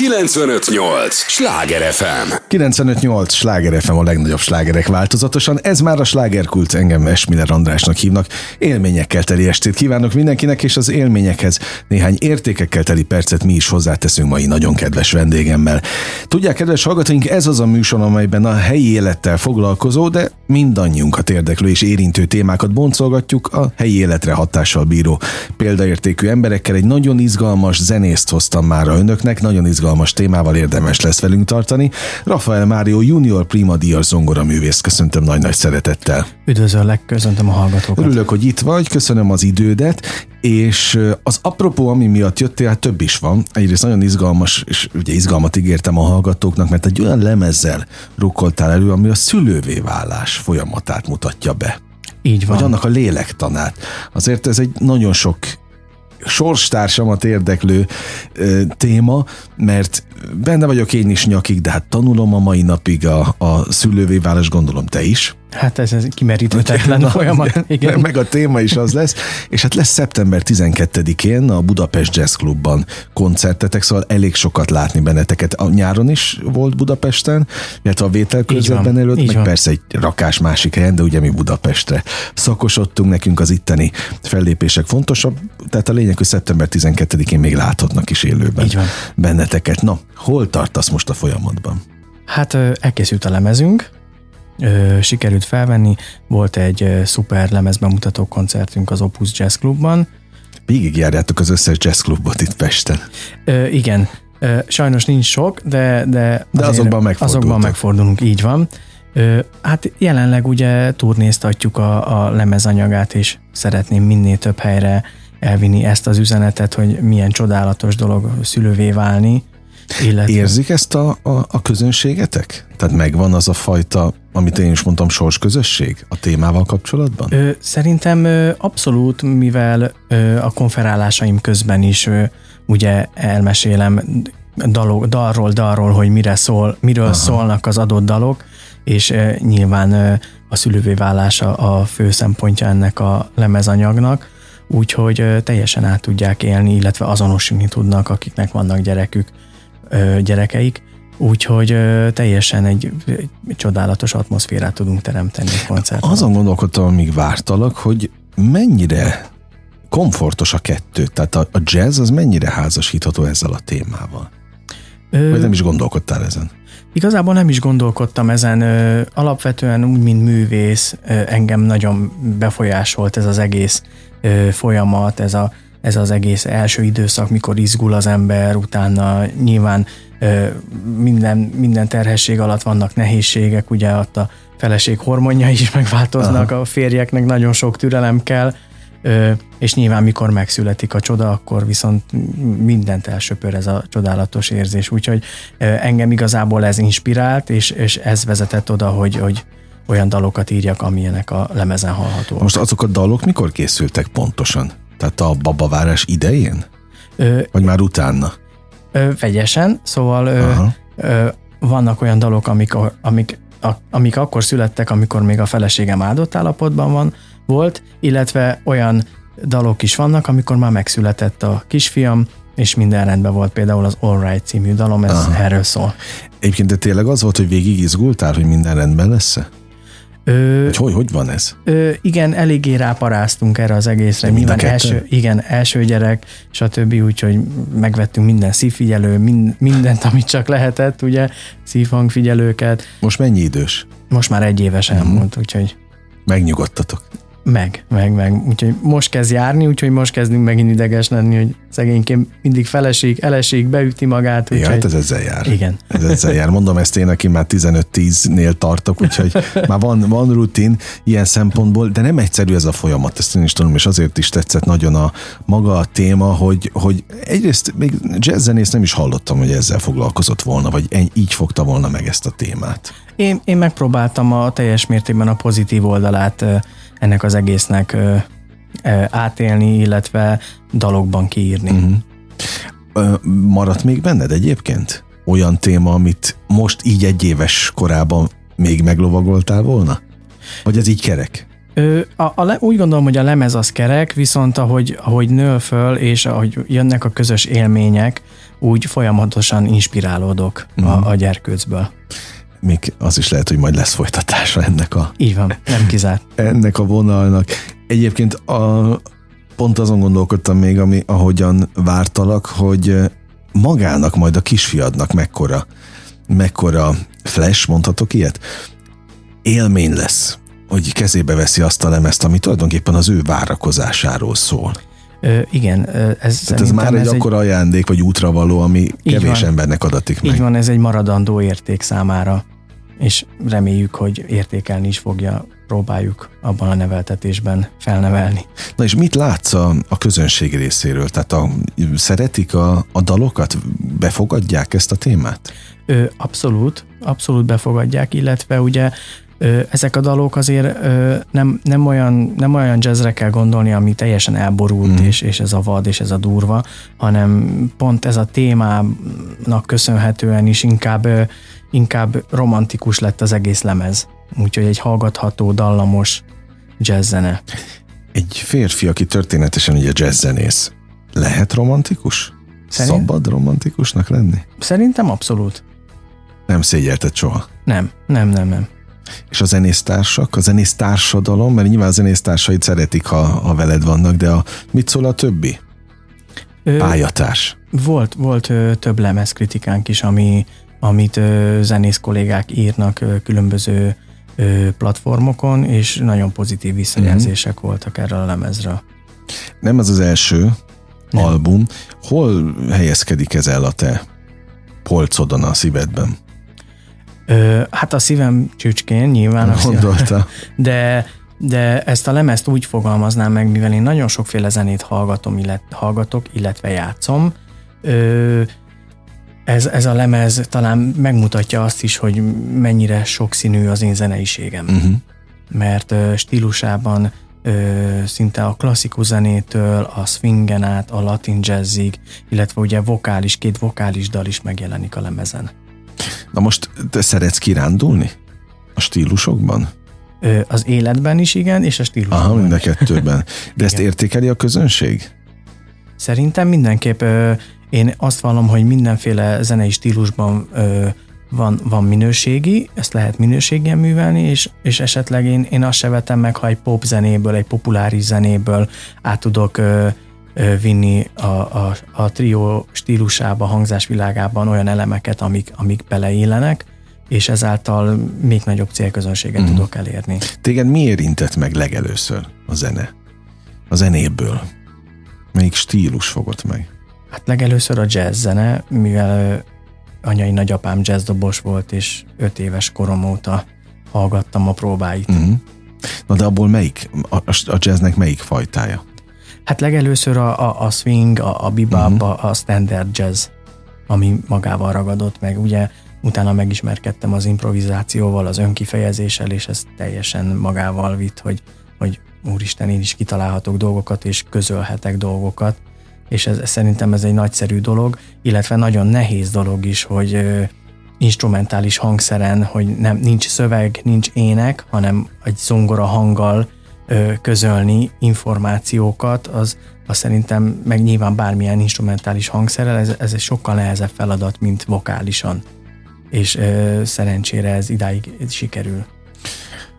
958! Sláger FM! 958! Sláger FM a legnagyobb slágerek változatosan. Ez már a slágerkult, engem Esmiller Andrásnak hívnak. Élményekkel teli estét kívánok mindenkinek, és az élményekhez néhány értékekkel teli percet mi is hozzáteszünk mai nagyon kedves vendégemmel. Tudják, kedves hallgatóink, ez az a műsor, amelyben a helyi élettel foglalkozó, de mindannyiunkat érdeklő és érintő témákat boncolgatjuk a helyi életre hatással bíró példaértékű emberekkel. Egy nagyon izgalmas zenészt hoztam már önöknek, nagyon izgalmas témával érdemes lesz velünk tartani. Rafael Mário Junior Prima Dias zongoraművész, köszöntöm nagy-nagy szeretettel. Üdvözöllek, köszöntöm a hallgatókat. Örülök, hogy itt vagy, köszönöm az idődet, és az apropó, ami miatt jöttél, hát több is van. Egyrészt nagyon izgalmas, és ugye izgalmat ígértem a hallgatóknak, mert egy olyan lemezzel rukkoltál elő, ami a szülővé válás folyamatát mutatja be. Így van. Vagy annak a lélektanát. Azért ez egy nagyon sok sorstársamat érdeklő ö, téma, mert benne vagyok én is nyakig, de hát tanulom a mai napig a, a szülővé válás, gondolom te is. Hát ez, ez kimeríthetetlen folyamat. Igen. Meg a téma is az lesz. És hát lesz szeptember 12-én a Budapest Jazz Clubban koncertetek, szóval elég sokat látni benneteket. A nyáron is volt Budapesten, illetve a vételkörzetben előtt, meg van. persze egy rakás másik helyen, de ugye mi Budapestre szakosodtunk, nekünk az itteni fellépések fontosabb, tehát a lényeg, hogy szeptember 12-én még láthatnak is élőben Így van. benneteket. Na, hol tartasz most a folyamatban? Hát elkészült a lemezünk, sikerült felvenni. Volt egy szuper lemezbemutató koncertünk az Opus Jazz Clubban. járjátok az összes jazz klubot itt Pesten. Ö, igen, ö, sajnos nincs sok, de, de, de azokban. Azokban megfordulunk, így van. Ö, hát jelenleg ugye turnéztatjuk a, a lemezanyagát, és szeretném minél több helyre elvinni ezt az üzenetet, hogy milyen csodálatos dolog szülővé válni, illetve... Érzik ezt a, a, a közönségetek? Tehát megvan az a fajta, amit én is mondtam, közösség a témával kapcsolatban? Ö, szerintem ö, abszolút, mivel ö, a konferálásaim közben is ö, ugye elmesélem dalok, dalról, dalról, hogy mire szól, miről Aha. szólnak az adott dalok, és ö, nyilván ö, a szülővé válása a fő szempontja ennek a lemezanyagnak, úgyhogy teljesen át tudják élni, illetve azonosítani tudnak, akiknek vannak gyerekük gyerekeik, úgyhogy teljesen egy, egy csodálatos atmoszférát tudunk teremteni a koncerten. Azon gondolkodtam, amíg vártalak, hogy mennyire komfortos a kettő, tehát a, a jazz az mennyire házasítható ezzel a témával? Ö, Vagy nem is gondolkodtál ezen? Igazából nem is gondolkodtam ezen. Alapvetően úgy, mint művész, engem nagyon befolyásolt ez az egész folyamat, ez a ez az egész első időszak, mikor izgul az ember, utána nyilván minden, minden terhesség alatt vannak nehézségek, ugye ott a feleség hormonjai is megváltoznak, Aha. a férjeknek nagyon sok türelem kell, és nyilván mikor megszületik a csoda, akkor viszont mindent elsöpör ez a csodálatos érzés. Úgyhogy engem igazából ez inspirált, és, és ez vezetett oda, hogy, hogy olyan dalokat írjak, amilyenek a lemezen hallhatóak. Most azok a dalok mikor készültek pontosan? Tehát a babavárás idején? Ö, Vagy már utána? Ö, vegyesen, szóval ö, ö, vannak olyan dalok, amik, amik, a, amik akkor születtek, amikor még a feleségem áldott állapotban van, volt, illetve olyan dalok is vannak, amikor már megszületett a kisfiam, és minden rendben volt, például az All Right című dalom, ez Aha. erről szól. Egyébként de tényleg az volt, hogy végig izgultál, hogy minden rendben lesz -e? Ö, hogy, hogy, hogy van ez? Ö, igen, eléggé ráparáztunk erre az egészre. De Nyilván első, igen, első gyerek, stb. Úgyhogy megvettünk minden szívfigyelő, mind, mindent, amit csak lehetett, ugye, szívhangfigyelőket. Most mennyi idős? Most már egy éves elmúlt, mm. úgyhogy... Megnyugodtatok. Meg, meg, meg. Úgyhogy most kezd járni, úgyhogy most kezdünk megint ideges lenni, hogy szegényként mindig feleség, elesik, beüti magát. Úgyhogy... Ja, hát ez ezzel jár. Igen. Ez ezzel jár. Mondom ezt én, aki már 15-10-nél tartok, úgyhogy már van, van rutin ilyen szempontból, de nem egyszerű ez a folyamat, ezt én is tudom, és azért is tetszett nagyon a maga a téma, hogy, hogy egyrészt még jazzzenész nem is hallottam, hogy ezzel foglalkozott volna, vagy így fogta volna meg ezt a témát. Én, én megpróbáltam a teljes mértékben a pozitív oldalát ennek az egésznek ö, ö, átélni, illetve dalokban kiírni. Uh-huh. Ö, maradt még benned egyébként olyan téma, amit most így egy éves korában még meglovagoltál volna? Vagy ez így kerek? Ö, a, a, le- úgy gondolom, hogy a lemez az kerek, viszont ahogy, ahogy nő föl, és ahogy jönnek a közös élmények, úgy folyamatosan inspirálódok Mhm. a, a gyerkőcből. Még az is lehet, hogy majd lesz folytatása ennek a, Így van, nem kizárt. ennek a vonalnak. Egyébként a, pont azon gondolkodtam még, ami, ahogyan vártalak, hogy magának, majd a kisfiadnak mekkora, mekkora flash, mondhatok ilyet, élmény lesz, hogy kezébe veszi azt a lemezt, ami tulajdonképpen az ő várakozásáról szól. Ö, igen, ez, Tehát ez már egy ez akkora ajándék, vagy útravaló, ami kevés van. embernek adatik meg. Így van, ez egy maradandó érték számára, és reméljük, hogy értékelni is fogja, próbáljuk abban a neveltetésben felnevelni. Na és mit látsz a, a közönség részéről? Tehát a, szeretik a, a dalokat? Befogadják ezt a témát? Ö, abszolút, abszolút befogadják, illetve ugye ezek a dalok azért nem, nem, olyan, nem olyan jazzre kell gondolni, ami teljesen elborult, mm. és, és ez a vad, és ez a durva, hanem pont ez a témának köszönhetően is inkább, inkább romantikus lett az egész lemez. Úgyhogy egy hallgatható, dallamos jazzzene. Egy férfi, aki történetesen ugye jazzzenész, lehet romantikus? Szerint- Szabad romantikusnak lenni? Szerintem abszolút. Nem szégyelted soha. Nem, nem, nem, nem. És a zenésztársak, a zenésztársadalom, mert nyilván a zenésztársaid szeretik, ha, ha veled vannak, de a, mit szól a többi? Ö, Pályatárs. Volt, volt ö, több lemezkritikánk is, ami, amit ö, zenész kollégák írnak ö, különböző ö, platformokon, és nagyon pozitív visszajelzések Mhm. voltak erről a lemezről. Nem ez az első Nem. album. Hol helyezkedik ez el a te polcodon a szívedben? Ö, hát a szívem csücskén nyilván, Gondolta. de, de ezt a lemezt úgy fogalmaznám meg, mivel én nagyon sokféle zenét hallgatom, illet, hallgatok, illetve játszom, ö, ez, ez a lemez talán megmutatja azt is, hogy mennyire sokszínű az én zeneiségem. Uh-huh. mert ö, stílusában ö, szinte a klasszikus zenétől a swingen át a latin jazzig, illetve ugye vokális, két vokális dal is megjelenik a lemezen. Na most te szeretsz kirándulni? A stílusokban? Ö, az életben is igen, és a stílusban Aha, mind a kettőben. De ezt értékeli a közönség? Szerintem mindenképp ö, én azt vallom, hogy mindenféle zenei stílusban ö, van, van minőségi, ezt lehet minőségien művelni, és, és esetleg én, én azt se vetem meg, ha egy pop zenéből, egy populáris zenéből át tudok ö, vinni a, a, a trió stílusába, hangzásvilágában olyan elemeket, amik, amik beleillenek, és ezáltal még nagyobb célközönséget Mhm. tudok elérni. Téged mi érintett meg legelőször a zene? A zenéből? Melyik stílus fogott meg? Hát legelőször a jazz zene, mivel anyai nagyapám jazzdobos volt, és öt éves korom óta hallgattam a próbáit. Uh-huh. Na de abból melyik, a, a jazznek melyik fajtája? Hát legelőször a, a, a swing, a, a bebop, Mhm. a, a standard jazz, ami magával ragadott meg. Ugye utána megismerkedtem az improvizációval, az önkifejezéssel, és ez teljesen magával vitt, hogy, hogy úristen, én is kitalálhatok dolgokat, és közölhetek dolgokat, és ez, szerintem ez egy nagyszerű dolog, illetve nagyon nehéz dolog is, hogy ö, instrumentális hangszeren, hogy nem, nincs szöveg, nincs ének, hanem egy zongora hanggal közölni információkat, az, az szerintem meg nyilván bármilyen instrumentális hangszerrel, ez, ez egy sokkal nehezebb feladat, mint vokálisan. És ö, szerencsére ez idáig sikerül.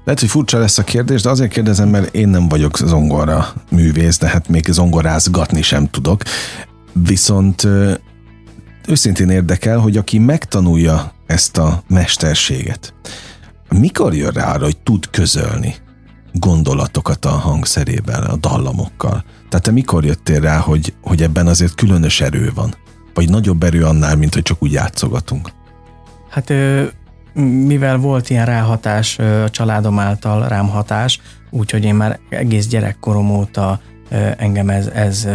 Lehet, hogy furcsa lesz a kérdés, de azért kérdezem, mert én nem vagyok zongora művész, de hát még zongorázgatni sem tudok. Viszont ö, őszintén érdekel, hogy aki megtanulja ezt a mesterséget, mikor jön rá arra, hogy tud közölni gondolatokat a hangszerével, a dallamokkal? Tehát te mikor jöttél rá, hogy, hogy ebben azért különös erő van? Vagy nagyobb erő annál, mint hogy csak úgy játszogatunk? Hát mivel volt ilyen ráhatás a családom által rám hatás, úgyhogy én már egész gyerekkorom óta engem ez, ez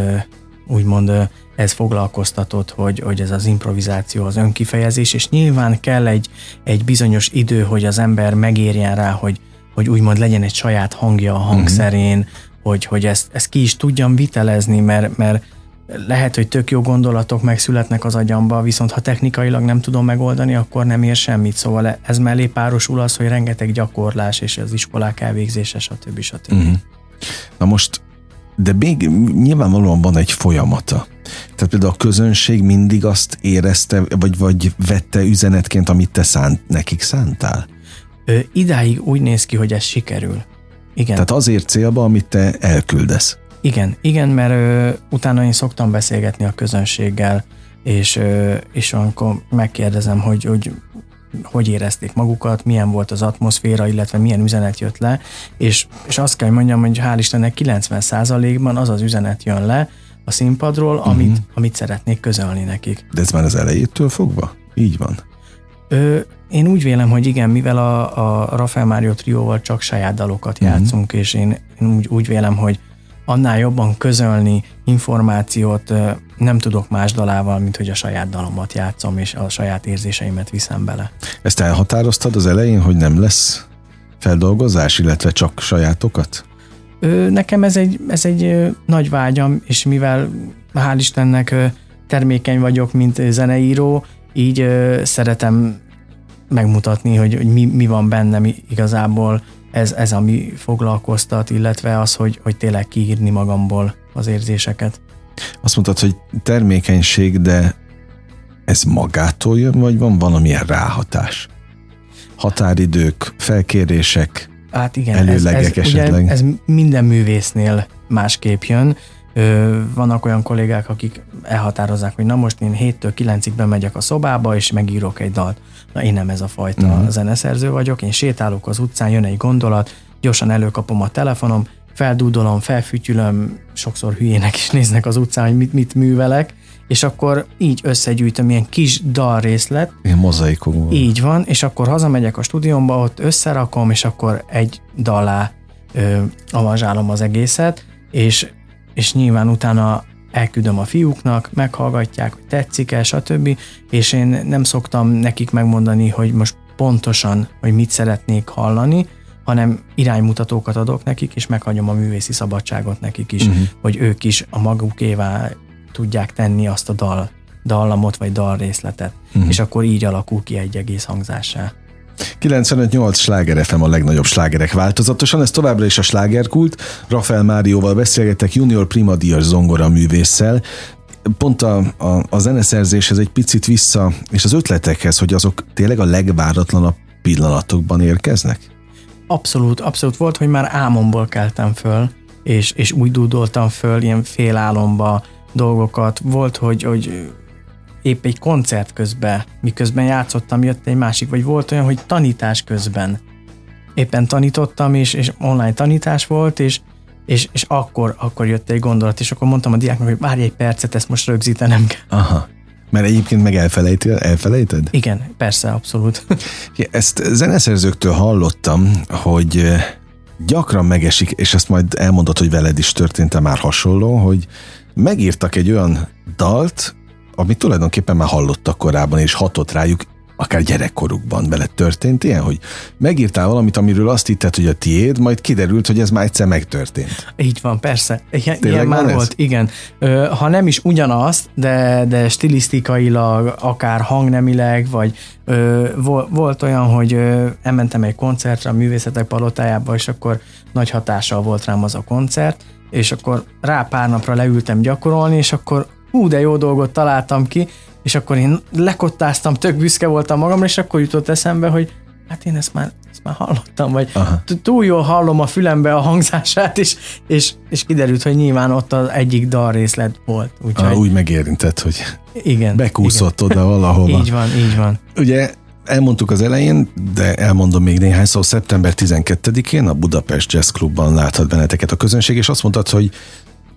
úgymond ez foglalkoztatott, hogy, hogy ez az improvizáció, az önkifejezés, és nyilván kell egy, egy bizonyos idő, hogy az ember megérjen rá, hogy, hogy úgymond legyen egy saját hangja a hangszerén, hogy, hogy ezt, ezt ki is tudjam vitelezni, mert, mert lehet, hogy tök jó gondolatok megszületnek az agyamba, viszont ha technikailag nem tudom megoldani, akkor nem ér semmit. Szóval ez mellé párosul az, hogy rengeteg gyakorlás és az iskolák elvégzése, stb. stb. Uh-huh. Na most, de még nyilvánvalóan van egy folyamata. Tehát például a közönség mindig azt érezte, vagy, vagy vette üzenetként, amit te szánt, nekik szántál? Ö, idáig úgy néz ki, hogy ez sikerül. Igen. Tehát azért célba, amit te elküldesz. Igen, igen, mert ö, utána én szoktam beszélgetni a közönséggel, és, ö, és akkor megkérdezem, hogy, hogy hogy érezték magukat, milyen volt az atmoszféra, illetve milyen üzenet jött le, és, és azt kell mondjam, hogy hál' Istennek 90%-ban az az üzenet jön le a színpadról, uh-huh. amit, amit szeretnék közölni nekik. De ez már az elejétől fogva? Így van. Ö, én úgy vélem, hogy igen, mivel a, a Rafael Mario trióval csak saját dalokat játszunk, és én, én úgy, úgy vélem, hogy annál jobban közölni információt nem tudok más dalával, mint hogy a saját dalomat játszom, és a saját érzéseimet viszem bele. Ezt elhatároztad az elején, hogy nem lesz feldolgozás, illetve csak sajátokat? Ö, nekem ez egy, ez egy nagy vágyam, és mivel hál' Istennek termékeny vagyok, mint zeneíró, így szeretem megmutatni, hogy, hogy mi, mi van bennem igazából, ez, ez ami foglalkoztat, illetve az, hogy, hogy tényleg kiírni magamból az érzéseket. Azt mondtad, hogy termékenység, de ez magától jön, vagy van valamilyen ráhatás? Határidők, felkérések, hát igen, előlegek ez, ez, esetleg? Ugye ez minden művésznél másképp jön. Ö, vannak olyan kollégák, akik elhatározzák, hogy na most én 7-től 9-ig bemegyek a szobába, és megírok egy dalt. Na én nem ez a fajta uh-huh. zeneszerző vagyok, én sétálok az utcán, jön egy gondolat, gyorsan előkapom a telefonom, feldúdolom, felfütyülöm, sokszor hülyének is néznek az utcán, hogy mit, mit művelek, és akkor így összegyűjtöm ilyen kis dalrészlet. Ilyen mozaikokból. Így van, és akkor hazamegyek a stúdiómba, ott összerakom, és akkor egy dalá ö, avanzsálom az egészet, és, és nyilván utána elküldöm a fiúknak, meghallgatják, hogy tetszik-e, stb. És én nem szoktam nekik megmondani, hogy most pontosan, hogy mit szeretnék hallani, hanem iránymutatókat adok nekik, és meghagyom a művészi szabadságot nekik is, uh-huh. hogy ők is a magukévá tudják tenni azt a dal, dallamot vagy dalrészletet, uh-huh. és akkor így alakul ki egy egész hangzásá. 95-8 sláger FM a legnagyobb slágerek változatosan, ez továbbra is a slágerkult. Rafael Márióval beszélgetek, junior primadíjas zongora művésszel. Pont a, a, a zeneszerzéshez egy picit vissza, és az ötletekhez, hogy azok tényleg a legváratlanabb pillanatokban érkeznek? Abszolút, abszolút volt, hogy már álmomból keltem föl, és, és úgy dúdoltam föl ilyen fél álomba dolgokat. Volt, hogy, hogy épp egy koncert közben, miközben játszottam, jött egy másik, vagy volt olyan, hogy tanítás közben. Éppen tanítottam, és, és online tanítás volt, és, és, és akkor, akkor jött egy gondolat, és akkor mondtam a diáknak, hogy várj egy percet, ezt most rögzítenem kell. Aha. Mert egyébként meg elfelejted? elfelejted? Igen, persze, abszolút. Ezt zeneszerzőktől hallottam, hogy gyakran megesik, és ezt majd elmondod, hogy veled is történt-e már hasonló, hogy megírtak egy olyan dalt, amit tulajdonképpen már hallottak korábban, és hatott rájuk, akár gyerekkorukban vele történt ilyen, hogy megírtál valamit, amiről azt hitted, hogy a tiéd, majd kiderült, hogy ez már egyszer megtörtént. Így van, persze. Ilyen, ilyen már ez? volt, igen. Ö, ha nem is ugyanazt, de, de stilisztikailag, akár hangnemileg, vagy ö, volt olyan, hogy ö, elmentem egy koncertre a Művészetek Palotájába, és akkor nagy hatással volt rám az a koncert, és akkor rá pár napra leültem gyakorolni, és akkor hú, de jó dolgot találtam ki, és akkor én lekottáztam, tök büszke voltam magamra, és akkor jutott eszembe, hogy hát én ezt már, ezt már hallottam, vagy túl jól hallom a fülembe a hangzását, és, és, és kiderült, hogy nyilván ott az egyik dalrészlet volt. Úgyhogy... Ah, úgy megérintett, hogy igen, bekúszott igen. oda valahova. így van, így van. Ugye elmondtuk az elején, de elmondom még néhány szó, szeptember 12-én a Budapest Jazz Clubban láthat benneteket a közönség, és azt mondtad, hogy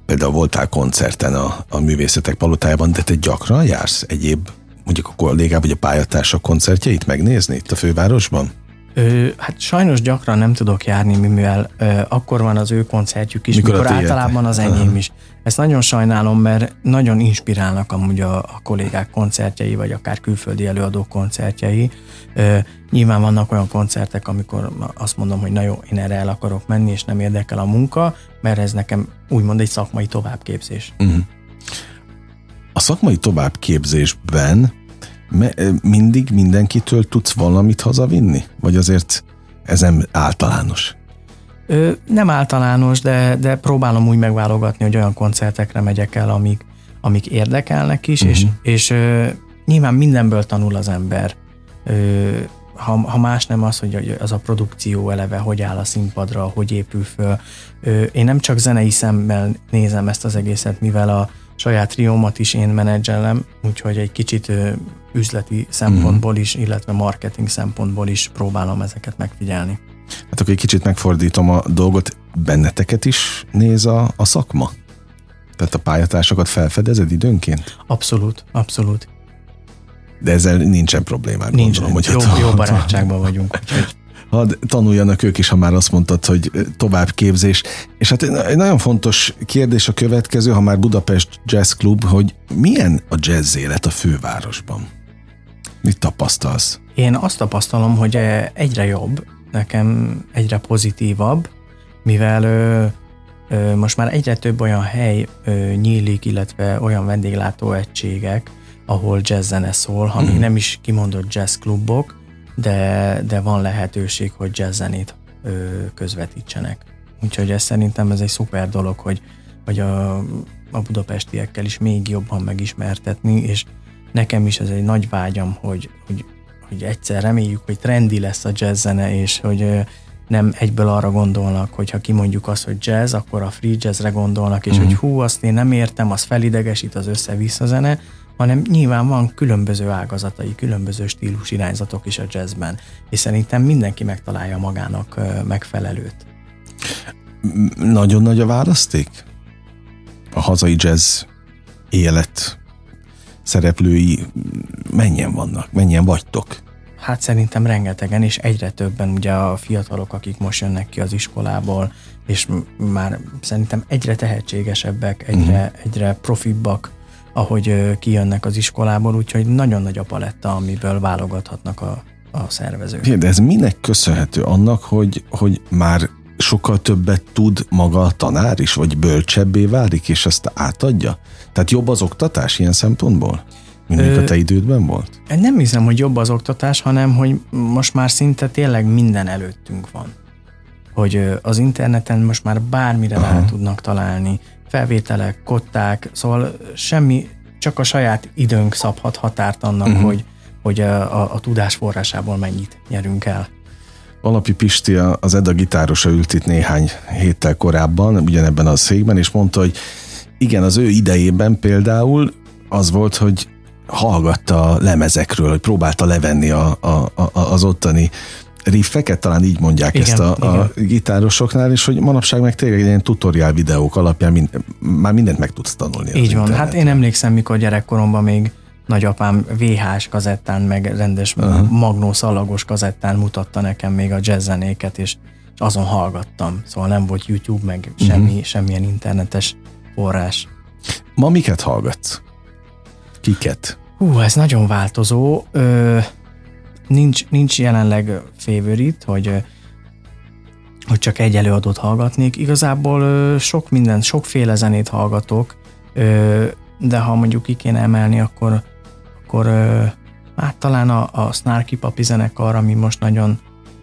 például voltál koncerten a, a művészetek palotájában, de te gyakran jársz egyéb, mondjuk a kollégák vagy a pályatársak koncertjeit megnézni itt a fővárosban? Ö, hát sajnos gyakran nem tudok járni, mivel ö, akkor van az ő koncertjük is, mikor, mikor általában az enyém is. Ezt nagyon sajnálom, mert nagyon inspirálnak amúgy a, a kollégák koncertjei, vagy akár külföldi előadók koncertjei. Ö, nyilván vannak olyan koncertek, amikor azt mondom, hogy na jó, én erre el akarok menni, és nem érdekel a munka, mert ez nekem úgymond egy szakmai továbbképzés. Uh-huh. A szakmai továbbképzésben mindig mindenkitől tudsz valamit hazavinni? Vagy azért ez nem általános? Ö, nem általános, de, de próbálom úgy megválogatni, hogy olyan koncertekre megyek el, amik, amik érdekelnek is, uh-huh. és, és ö, nyilván mindenből tanul az ember. Ö, ha, ha más nem az, hogy az a produkció eleve, hogy áll a színpadra, hogy épül föl. Ö, én nem csak zenei szemmel nézem ezt az egészet, mivel a saját triómat is én menedzselem, úgyhogy egy kicsit üzleti szempontból is, illetve marketing szempontból is próbálom ezeket megfigyelni. Hát akkor egy kicsit megfordítom a dolgot, benneteket is néz a, a szakma? Tehát a pályatársakat felfedezed időnként? Abszolút, abszolút. De ezzel nincsen problémád, Nincsen. gondolom. Hogy jó, jó barátságban vagyunk. Úgyhogy hadd tanuljanak ők is, ha már azt mondtad, hogy továbbképzés. És hát egy nagyon fontos kérdés a következő, ha már Budapest Jazz Club, hogy milyen a jazz élet a fővárosban? Mit tapasztalsz? Én azt tapasztalom, hogy egyre jobb, nekem egyre pozitívabb, mivel ö, ö, most már egyre több olyan hely ö, nyílik, illetve olyan vendéglátó egységek, ahol jazz zene szól, ha még mm. nem is kimondott jazz klubok, de, de van lehetőség, hogy jazz zenét ö, közvetítsenek. Úgyhogy ez szerintem ez egy szuper dolog, hogy, hogy a, a budapestiekkel is még jobban megismertetni, és nekem is ez egy nagy vágyam, hogy, hogy, hogy egyszer reméljük, hogy trendi lesz a jazz zene, és hogy nem egyből arra gondolnak, hogy ha kimondjuk azt, hogy jazz, akkor a free jazzre gondolnak, és mm. hogy hú, azt én nem értem, az felidegesít az össze-vissza zene, hanem nyilván van különböző ágazatai, különböző stílus irányzatok is a jazzben, és szerintem mindenki megtalálja magának megfelelőt. Nagyon nagy a választék? A hazai jazz élet szereplői mennyien vannak? Mennyien vagytok? Hát szerintem rengetegen, és egyre többen ugye a fiatalok, akik most jönnek ki az iskolából, és már szerintem egyre tehetségesebbek, egyre, uh-huh. egyre profibbak, ahogy kijönnek az iskolából, úgyhogy nagyon nagy a paletta, amiből válogathatnak a, a szervezők. De ez minek köszönhető? Annak, hogy, hogy már sokkal többet tud maga a tanár is, vagy bölcsebbé válik, és ezt átadja? Tehát jobb az oktatás ilyen szempontból? Mindig a te idődben volt? Nem hiszem, hogy jobb az oktatás, hanem hogy most már szinte tényleg minden előttünk van. Hogy az interneten most már bármire Aha. rá tudnak találni, felvételek, kották, szóval semmi, csak a saját időnk szabhat határt annak, uh-huh. hogy, hogy a, a, tudás forrásából mennyit nyerünk el. Alapi Pisti, az Eda gitárosa ült itt néhány héttel korábban, ugyanebben a székben, és mondta, hogy igen, az ő idejében például az volt, hogy hallgatta a lemezekről, hogy próbálta levenni a, a, a, az ottani riffeket, talán így mondják igen, ezt a, a gitárosoknál, és hogy manapság meg tényleg ilyen tutoriál videók alapján mind, már mindent meg tudsz tanulni. Így van, hát én emlékszem, mikor gyerekkoromban még nagyapám VHS kazettán, meg rendes uh-huh. magnó szalagos kazettán mutatta nekem még a jazzzenéket, és azon hallgattam. Szóval nem volt YouTube, meg uh-huh. semmi, semmilyen internetes forrás. Ma miket hallgatsz? Kiket? Hú, ez nagyon változó. Ö, nincs, nincs jelenleg favorite, hogy hogy csak egy előadót hallgatnék. Igazából sok minden, sokféle zenét hallgatok, de ha mondjuk ki kéne emelni, akkor, akkor hát talán a, a Snarky Papi zenekar, ami most nagyon,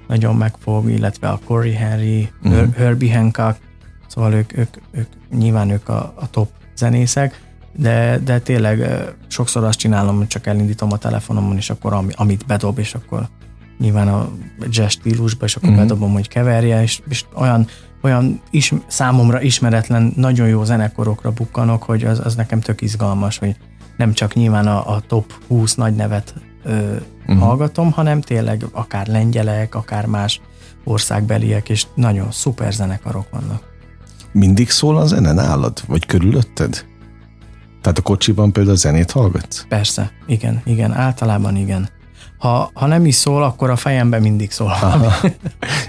nagyon megfog, illetve a Corey Henry, uh-huh. Herbie Hancock, szóval ők, ők, ők nyilván ők a, a top zenészek, de, de tényleg sokszor azt csinálom, hogy csak elindítom a telefonomon, és akkor amit bedob, és akkor nyilván a jazz stílusba, és akkor uh-huh. bedobom, hogy keverje, és, és olyan, olyan is, számomra ismeretlen, nagyon jó zenekorokra bukkanok, hogy az, az nekem tök izgalmas, hogy nem csak nyilván a, a top 20 nagy nevet ö, uh-huh. hallgatom, hanem tényleg akár lengyelek, akár más országbeliek, és nagyon szuper zenekarok vannak. Mindig szól a zene nálad, vagy körülötted? Tehát a kocsiban például zenét hallgatsz? Persze, igen, igen, általában igen. Ha, ha nem is szól, akkor a fejemben mindig szól.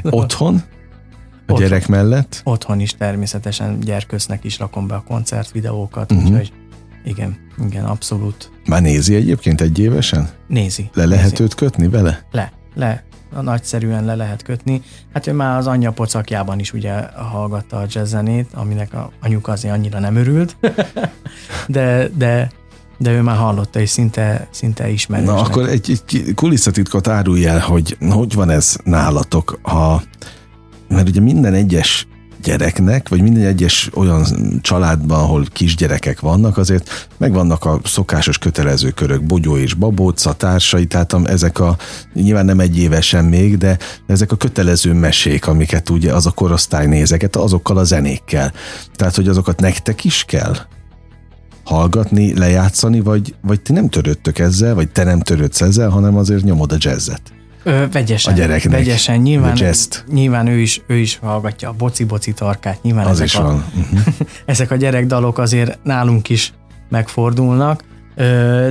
Otthon? A Otthon. gyerek mellett? Otthon is természetesen gyerkösznek is rakom be a koncertvideókat, uh-huh. úgyhogy igen, igen, abszolút. Már nézi egyébként egy évesen? Nézi. Le lehet nézi. őt kötni vele? Le, le. Nagyszerűen le lehet kötni. Hát ő már az anyja pocakjában is ugye hallgatta a jazzzenét, aminek a anyuka azért annyira nem örült, de, de De ő már hallotta, és szinte, szinte ismerős. Na akkor egy, egy kulisszatitkot árulj el, hogy hogy van ez nálatok, ha, mert ugye minden egyes gyereknek, vagy minden egyes olyan családban, ahol kisgyerekek vannak, azért megvannak a szokásos kötelező körök, bogyó és babóca, társai, tehát ezek a, nyilván nem egy évesen még, de ezek a kötelező mesék, amiket ugye az a korosztály nézeket, azokkal a zenékkel. Tehát, hogy azokat nektek is kell hallgatni, lejátszani, vagy, vagy ti nem törődtök ezzel, vagy te nem törődsz ezzel, hanem azért nyomod a jazzet. Ö, vegyesen. A gyereknek. Vegyesen. Nyilván, nyilván ő, is, ő is hallgatja a boci-boci tarkát. Nyilván Az ezek is a, van. Uh-huh. ezek a gyerekdalok azért nálunk is megfordulnak,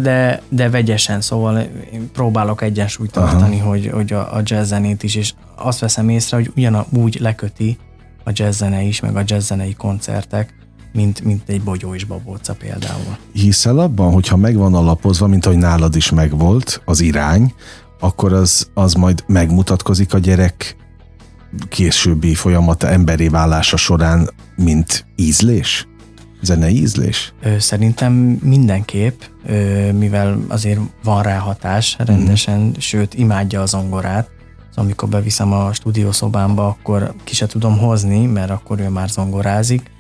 de, de vegyesen, szóval én próbálok egyensúlyt Aha. tartani, hogy, hogy a, a jazz zenét is, és azt veszem észre, hogy ugyanúgy leköti a jazz zene is, meg a jazz zenei koncertek, mint, mint egy bogyó és babóca például. Hiszel abban, hogyha megvan alapozva, mint ahogy nálad is megvolt az irány, akkor az, az majd megmutatkozik a gyerek későbbi folyamata emberi válása során, mint ízlés? Zenei ízlés? Szerintem mindenképp, mivel azért van rá hatás rendesen, mm. sőt imádja a zongorát. Amikor beviszem a stúdiószobámba, akkor ki se tudom hozni, mert akkor ő már zongorázik,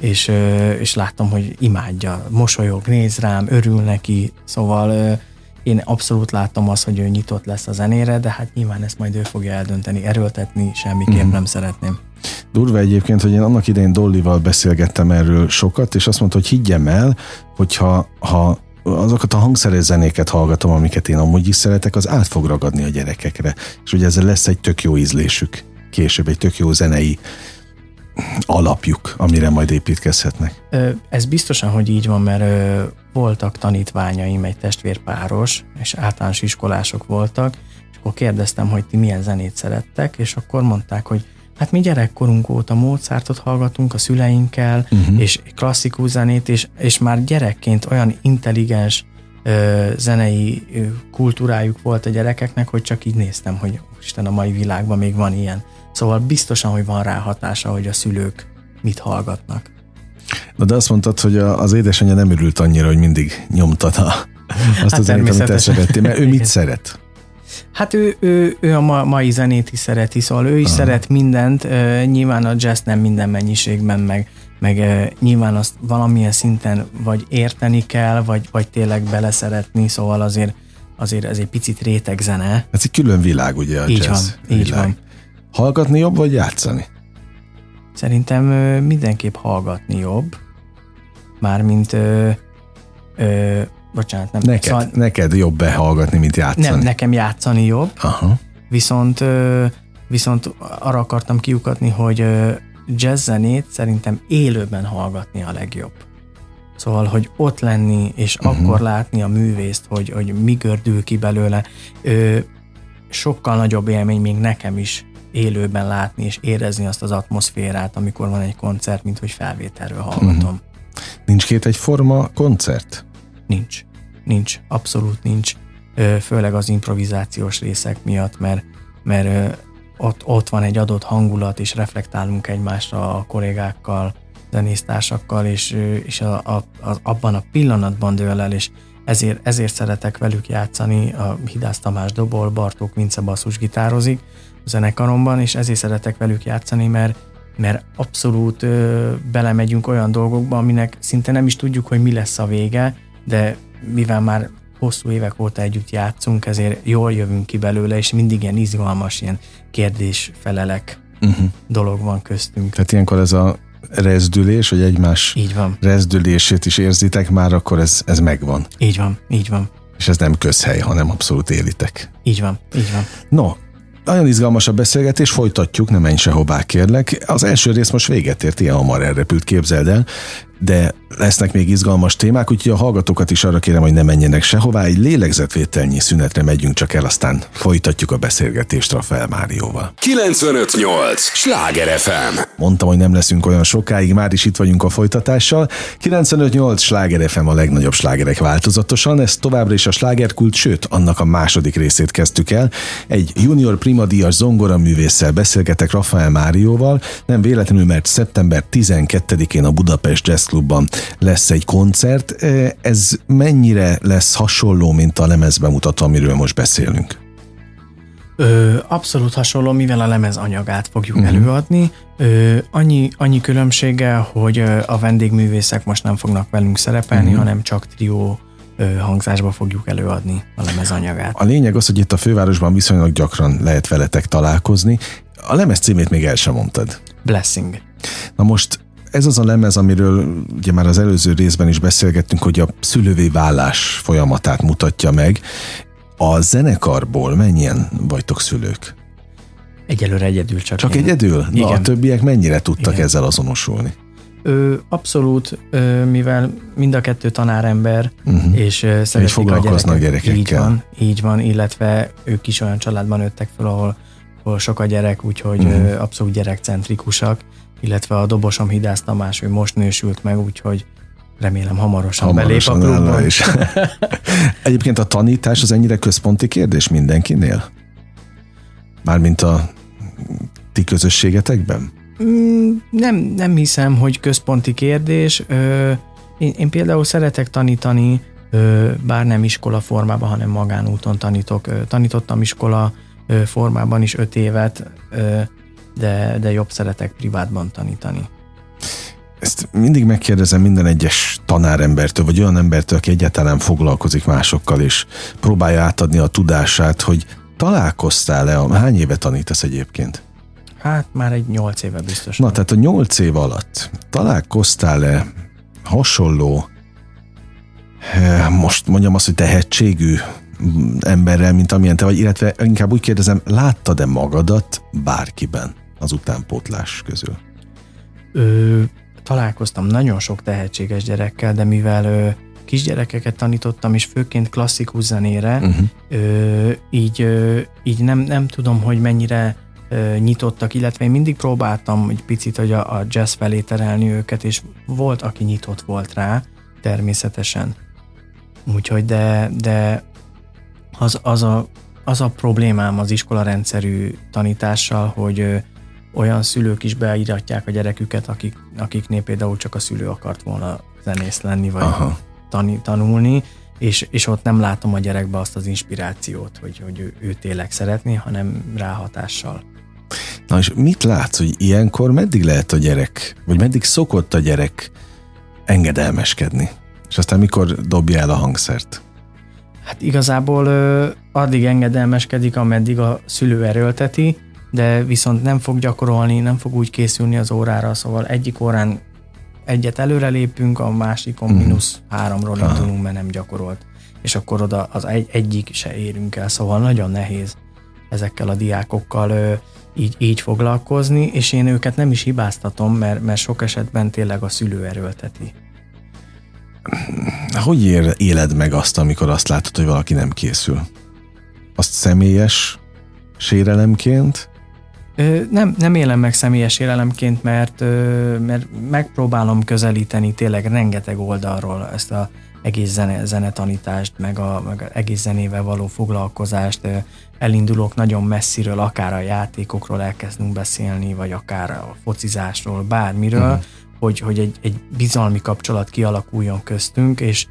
és, és látom, hogy imádja, mosolyog, néz rám, örül neki, szóval én abszolút látom azt, hogy ő nyitott lesz a zenére, de hát nyilván ezt majd ő fogja eldönteni, erőltetni semmiképp Mhm. nem szeretném. Durva egyébként, hogy én annak idején Dollival beszélgettem erről sokat, és azt mondta, hogy higgyem el, hogyha ha azokat a hangszeres zenéket hallgatom, amiket én amúgy is szeretek, az át fog ragadni a gyerekekre. És hogy ezzel lesz egy tök jó ízlésük később, egy tök jó zenei alapjuk, amire majd építkezhetnek. Ez biztosan, hogy így van, mert voltak tanítványaim, egy testvérpáros, és általános iskolások voltak, és akkor kérdeztem, hogy ti milyen zenét szerettek, és akkor mondták, hogy hát mi gyerekkorunk óta Mozartot hallgatunk a szüleinkkel, uh-huh. és klasszikus zenét, és, és már gyerekként olyan intelligens ö, zenei ö, kultúrájuk volt a gyerekeknek, hogy csak így néztem, hogy Isten, a mai világban még van ilyen. Szóval biztosan, hogy van rá hatása, hogy a szülők mit hallgatnak. Na de azt mondtad, hogy az édesanyja nem örült annyira, hogy mindig nyomtad a, azt Hát a zenét, amit te szerettél, mert ő mit szeret? Hát ő, ő, ő a ma, mai zenét is szereti, szóval ő is Aha. szeret mindent, nyilván a jazz nem minden mennyiségben, meg, meg nyilván azt valamilyen szinten vagy érteni kell, vagy, vagy tényleg beleszeretni, szóval azért, azért ez egy picit réteg zene. Ez egy külön világ, ugye a Így jazz van, így világ. van. Hallgatni jobb, vagy játszani? Szerintem ö, mindenképp hallgatni jobb, mármint ö, ö, bocsánat, nem. Neked, Szóval neked jobb behallgatni, mint játszani. nem, nekem játszani jobb, Aha. viszont, ö, viszont arra akartam kiukatni, hogy ö, jazz zenét szerintem élőben hallgatni a legjobb. Szóval, hogy ott lenni, és uh-huh. akkor látni a művészt, hogy, hogy mi gördül ki belőle, ö, sokkal nagyobb élmény még nekem is élőben látni és érezni azt az atmoszférát, amikor van egy koncert, mint hogy felvételről hallgatom. Uh-huh. Nincs két egyforma koncert? Nincs. Nincs. Abszolút nincs. Főleg az improvizációs részek miatt, mert, mert ott, ott van egy adott hangulat, és reflektálunk egymásra a kollégákkal, zenésztársakkal, és, és a, a, a, abban a pillanatban dől el, és ezért, ezért szeretek velük játszani. A Hidász Tamás dobol, Bartók Vince basszusgitározik a zenekaromban, és ezért szeretek velük játszani, mert mert abszolút ö, belemegyünk olyan dolgokba, aminek szinte nem is tudjuk, hogy mi lesz a vége, de mivel már hosszú évek óta együtt játszunk, ezért jól jövünk ki belőle, és mindig ilyen izgalmas, ilyen kérdés-felelek Uh-huh. dolog van köztünk. Tehát ilyenkor ez a rezdülés, hogy egymás Így van, rezdülését is érzitek már, akkor ez, ez megvan. így van, így van, És ez nem közhely, hanem abszolút élitek. így van, így van. No, nagyon izgalmas a beszélgetés, folytatjuk, nem menj sehová kérlek. Az első rész most véget ért, ilyen hamar elrepült, képzeld el, de lesznek még izgalmas témák, úgyhogy a hallgatókat is arra kérem, hogy ne menjenek sehová, egy lélegzetvételnyi szünetre megyünk csak el, aztán folytatjuk a beszélgetést Rafael Márióval. 958! Sláger FM! Mondtam, hogy nem leszünk olyan sokáig, már is itt vagyunk a folytatással. 958 sláger FM a legnagyobb slágerek változatosan, ez továbbra is a slágerkult, sőt, annak a második részét kezdtük el. Egy junior primadíjas zongora művésszel beszélgetek Rafael Márióval, nem véletlenül, mert szeptember 12-én a Budapest Jazz Klubban lesz egy koncert. Ez mennyire lesz hasonló, mint a lemezbemutató, amiről most beszélünk? Ö, abszolút hasonló, mivel a lemez anyagát fogjuk uh-huh. előadni. Ö, annyi, annyi különbséggel, hogy a vendégművészek most nem fognak velünk szerepelni, uh-huh. hanem csak trió hangzásba fogjuk előadni a lemez anyagát. A lényeg az, hogy itt a fővárosban viszonylag gyakran lehet veletek találkozni. A lemez címét még el sem mondtad. Blessing. Na most ez az a lemez, amiről ugye már az előző részben is beszélgettünk, hogy a szülővé vállás folyamatát mutatja meg. A zenekarból mennyien vagytok szülők? Egyelőre egyedül csak. Csak én. egyedül? Na, Igen. a többiek mennyire tudtak Igen. ezzel azonosulni? Ö, abszolút, ö, mivel mind a kettő tanárember, uh-huh. és szeretik és foglalkoznak a gyerekekkel. Így van, így van, illetve ők is olyan családban nőttek fel, ahol, ahol sok a gyerek, úgyhogy uh-huh. ö, abszolút gyerekcentrikusak, illetve a dobosom Hidász Tamás, ő most nősült meg, úgyhogy remélem hamarosan, hamarosan belép a klubba. Is. Egyébként a tanítás az ennyire központi kérdés mindenkinél? Mármint a ti közösségetekben? Mm, nem, nem hiszem, hogy központi kérdés. Én, én például szeretek tanítani, bár nem iskola formában, hanem magánúton tanítok. Tanítottam iskola formában is öt évet, de, de jobb szeretek privátban tanítani. Ezt mindig megkérdezem minden egyes tanárembertől, vagy olyan embertől, aki egyáltalán foglalkozik másokkal, és próbálja átadni a tudását, hogy találkoztál-e, hány éve tanítasz egyébként? Hát már egy nyolc éve biztos. Na, tehát a nyolc év alatt találkoztál-e hasonló, eh, most mondjam azt, hogy tehetségű emberrel, mint amilyen te vagy, illetve inkább úgy kérdezem, láttad-e magadat bárkiben az utánpótlás közül? Ö, találkoztam nagyon sok tehetséges gyerekkel, de mivel ö, kisgyerekeket tanítottam, és főként klasszikus zenére, uh-huh. ö, így, ö, így nem, nem tudom, hogy mennyire nyitottak, illetve én mindig próbáltam egy picit hogy a, a jazz felé terelni őket, és volt, aki nyitott volt rá, természetesen. Úgyhogy, de, de az, az, a, az a problémám az iskola rendszerű tanítással, hogy olyan szülők is beíratják a gyereküket, akik, akiknél például csak a szülő akart volna zenész lenni, vagy Aha. Tani, tanulni, és, és ott nem látom a gyerekbe azt az inspirációt, hogy, hogy ő, ő tényleg szeretné, hanem ráhatással. Na és mit látsz, hogy ilyenkor meddig lehet a gyerek, vagy meddig szokott a gyerek engedelmeskedni? És aztán mikor dobja el a hangszert? Hát igazából ö, addig engedelmeskedik, ameddig a szülő erőlteti, de viszont nem fog gyakorolni, nem fog úgy készülni az órára, szóval egyik órán egyet előre lépünk, a másikon mm. mínusz háromról indulunk, mert nem gyakorolt. És akkor oda az egy, egyik se érünk el, szóval nagyon nehéz ezekkel a diákokkal ö, így, így foglalkozni, és én őket nem is hibáztatom, mert, mert sok esetben tényleg a szülő erőlteti. Hogy ér, éled meg azt, amikor azt látod, hogy valaki nem készül? Azt személyes sérelemként? Nem, nem élem meg személyes sérelemként, mert, mert megpróbálom közelíteni tényleg rengeteg oldalról ezt a egész zene, zenetanítást, meg a, meg egész zenével való foglalkozást, elindulok nagyon messziről, akár a játékokról elkezdünk beszélni, vagy akár a focizásról, bármiről, uh-huh. hogy, hogy egy, egy bizalmi kapcsolat kialakuljon köztünk, és,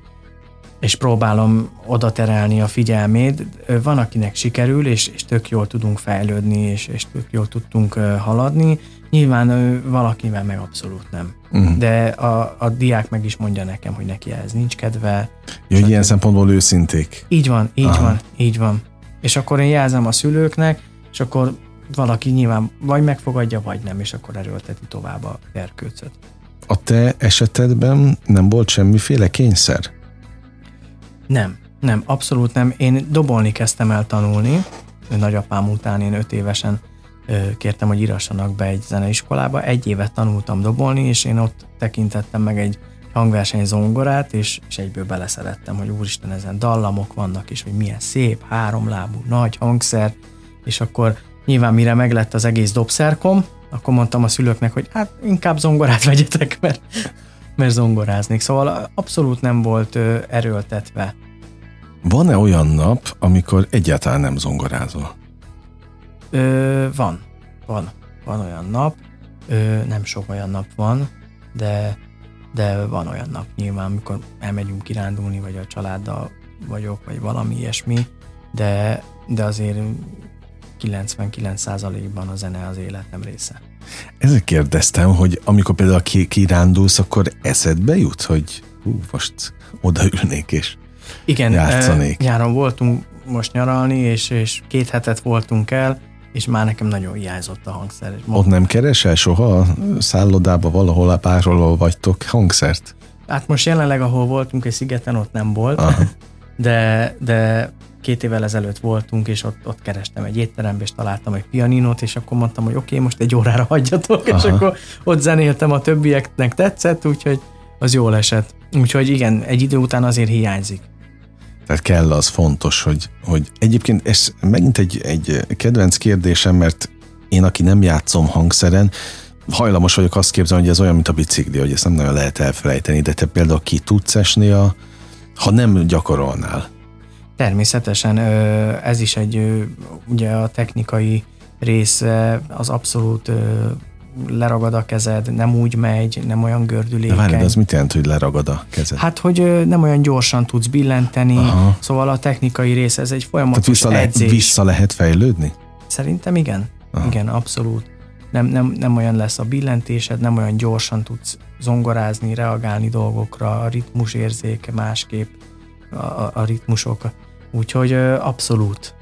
és próbálom oda terelni a figyelmét. Van, akinek sikerül, és, és tök jól tudunk fejlődni, és, és tök jól tudtunk haladni. Nyilván ő valakivel meg abszolút nem. Uh-huh. De a, a diák meg is mondja nekem, hogy neki ez nincs kedve. Jó, hogy ilyen szempontból őszinték. Így van, így Aha. van, így van. És akkor én jelzem a szülőknek, és akkor valaki nyilván vagy megfogadja, vagy nem, és akkor erőlteti tovább a erkőcöt. A te esetedben nem volt semmiféle kényszer? Nem, nem, abszolút nem. Én dobolni kezdtem el tanulni, nagyapám után én öt évesen kértem, hogy írassanak be egy zeneiskolába. Egy évet tanultam dobolni, és én ott tekintettem meg egy hangverseny zongorát, és, és egyből beleszerettem, hogy úristen, ezen dallamok vannak, és hogy milyen szép, háromlábú, nagy hangszer, és akkor nyilván mire meglett az egész dobszerkom, akkor mondtam a szülőknek, hogy hát inkább zongorát vegyetek, mert, mert zongoráznék. Szóval abszolút nem volt ö, erőltetve. Van-e olyan nap, amikor egyáltalán nem zongorázol? Ö, van, van. Van olyan nap, ö, nem sok olyan nap van, de de van olyan nap nyilván, amikor elmegyünk kirándulni, vagy a családdal vagyok, vagy valami ilyesmi, de, de azért 99%-ban a zene az életem része. Ezért kérdeztem, hogy amikor például ki, kirándulsz, akkor eszedbe jut, hogy hú, most odaülnék és Igen, játszanék. eh, nyáron voltunk most nyaralni, és, és két hetet voltunk el, és már nekem nagyon hiányzott a hangszer. Ott nem keresel soha szállodába valahol a párról vagytok hangszert? Hát most jelenleg, ahol voltunk egy szigeten, ott nem volt, Aha. de, de két évvel ezelőtt voltunk, és ott, ott kerestem egy étterembe, és találtam egy pianinót, és akkor mondtam, hogy oké, okay, most egy órára hagyjatok, Aha. és akkor ott zenéltem, a többieknek tetszett, úgyhogy az jól esett. Úgyhogy igen, egy idő után azért hiányzik. Tehát kell az fontos, hogy, hogy egyébként ez megint egy, egy kedvenc kérdésem, mert én, aki nem játszom hangszeren, hajlamos vagyok azt képzelni, hogy ez olyan, mint a bicikli, hogy ezt nem nagyon lehet elfelejteni, de te például ki tudsz esni, a, ha nem gyakorolnál. Természetesen ez is egy, ugye a technikai része az abszolút leragad a kezed, nem úgy megy, nem olyan De gördülékeny. de az mit jelent, hogy leragad a kezed? Hát, hogy nem olyan gyorsan tudsz billenteni, Aha. szóval a technikai része, ez egy Tehát folyamatos vissza, le, edzés. vissza lehet fejlődni? Szerintem igen. Aha. Igen, abszolút. Nem, nem, nem olyan lesz a billentésed, nem olyan gyorsan tudsz zongorázni, reagálni dolgokra, a ritmus érzéke másképp, a, a, a ritmusok. Úgyhogy abszolút.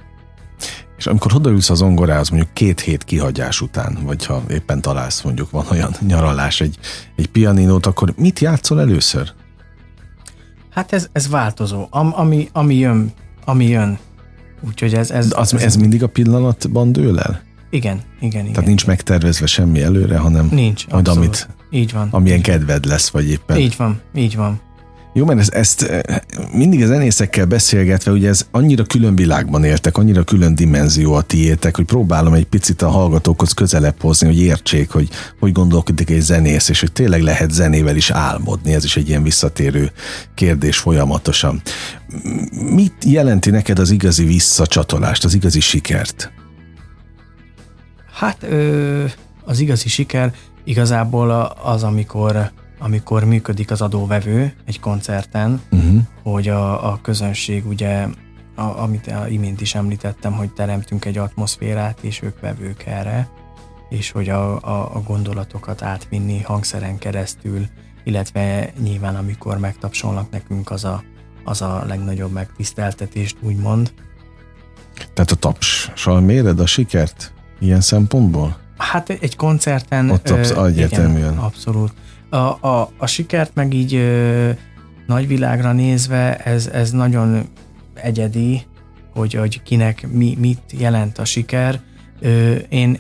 És amikor odaülsz az zongorához mondjuk két hét kihagyás után, vagy ha éppen találsz mondjuk van olyan nyaralás egy, egy pianinót, akkor mit játszol először? Hát ez, ez változó. Am, ami, ami jön, ami jön. Úgyhogy ez, ez, Az, ez mindig a pillanatban dől el? Igen, igen, igen. Tehát nincs megtervezve semmi előre, hanem Nincs, majd abszolút. amit, Így van. amilyen kedved lesz, vagy éppen. Így van, így van. Jó, mert ezt, ezt eh, mindig a zenészekkel beszélgetve, ugye ez annyira külön világban éltek, annyira külön dimenzió a tiétek, hogy próbálom egy picit a hallgatókhoz közelebb hozni, hogy értsék, hogy hogy gondolkodik egy zenész, és hogy tényleg lehet zenével is álmodni. Ez is egy ilyen visszatérő kérdés folyamatosan. Mit jelenti neked az igazi visszacsatolást, az igazi sikert? Hát ö, az igazi siker igazából az, amikor, amikor működik az adóvevő egy koncerten, Uh-huh. hogy a, a közönség ugye, a, amit a imént is említettem, hogy teremtünk egy atmoszférát, és ők vevők erre, és hogy a, a, a gondolatokat átvinni hangszeren keresztül, illetve nyilván amikor megtapsolnak nekünk, az a, az a legnagyobb megtiszteltetést, úgymond. Tehát a tapssal méred a sikert ilyen szempontból? Hát egy koncerten... Ott absz- ö. Igen, abszolút. A, a, a sikert meg így ö, nagyvilágra nézve, ez, ez nagyon egyedi, hogy, hogy kinek mi, mit jelent a siker. Ö, én,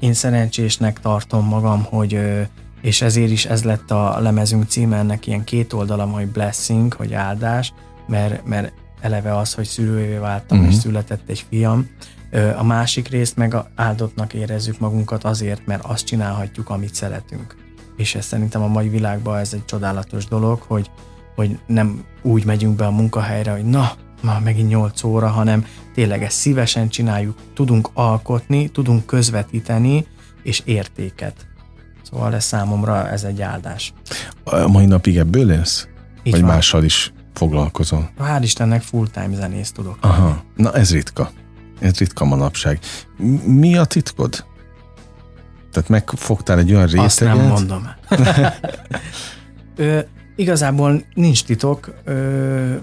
én szerencsésnek tartom magam, hogy ö, és ezért is ez lett a lemezünk címe, ennek ilyen két oldala, hogy blessing, hogy áldás, mert, mert eleve az, hogy szülővé váltam, Mhm. uh-huh. és született egy fiam. A másik részt meg áldottnak érezzük magunkat azért, mert azt csinálhatjuk, amit szeretünk. És ez szerintem a mai világban ez egy csodálatos dolog, hogy, hogy nem úgy megyünk be a munkahelyre, hogy na, már megint 8 óra, hanem tényleg ezt szívesen csináljuk, tudunk alkotni, tudunk közvetíteni, és értéket. Szóval ez számomra ez egy áldás. A mai napig ebből élsz? Így Vagy van. mással is foglalkozol? Hál' Istennek full-time zenész tudok. Aha, na ez ritka. Ez ritka manapság. Mi a titkod? Tehát megfogtál egy olyan Azt nem mondom. Ö, igazából nincs titok. Ö,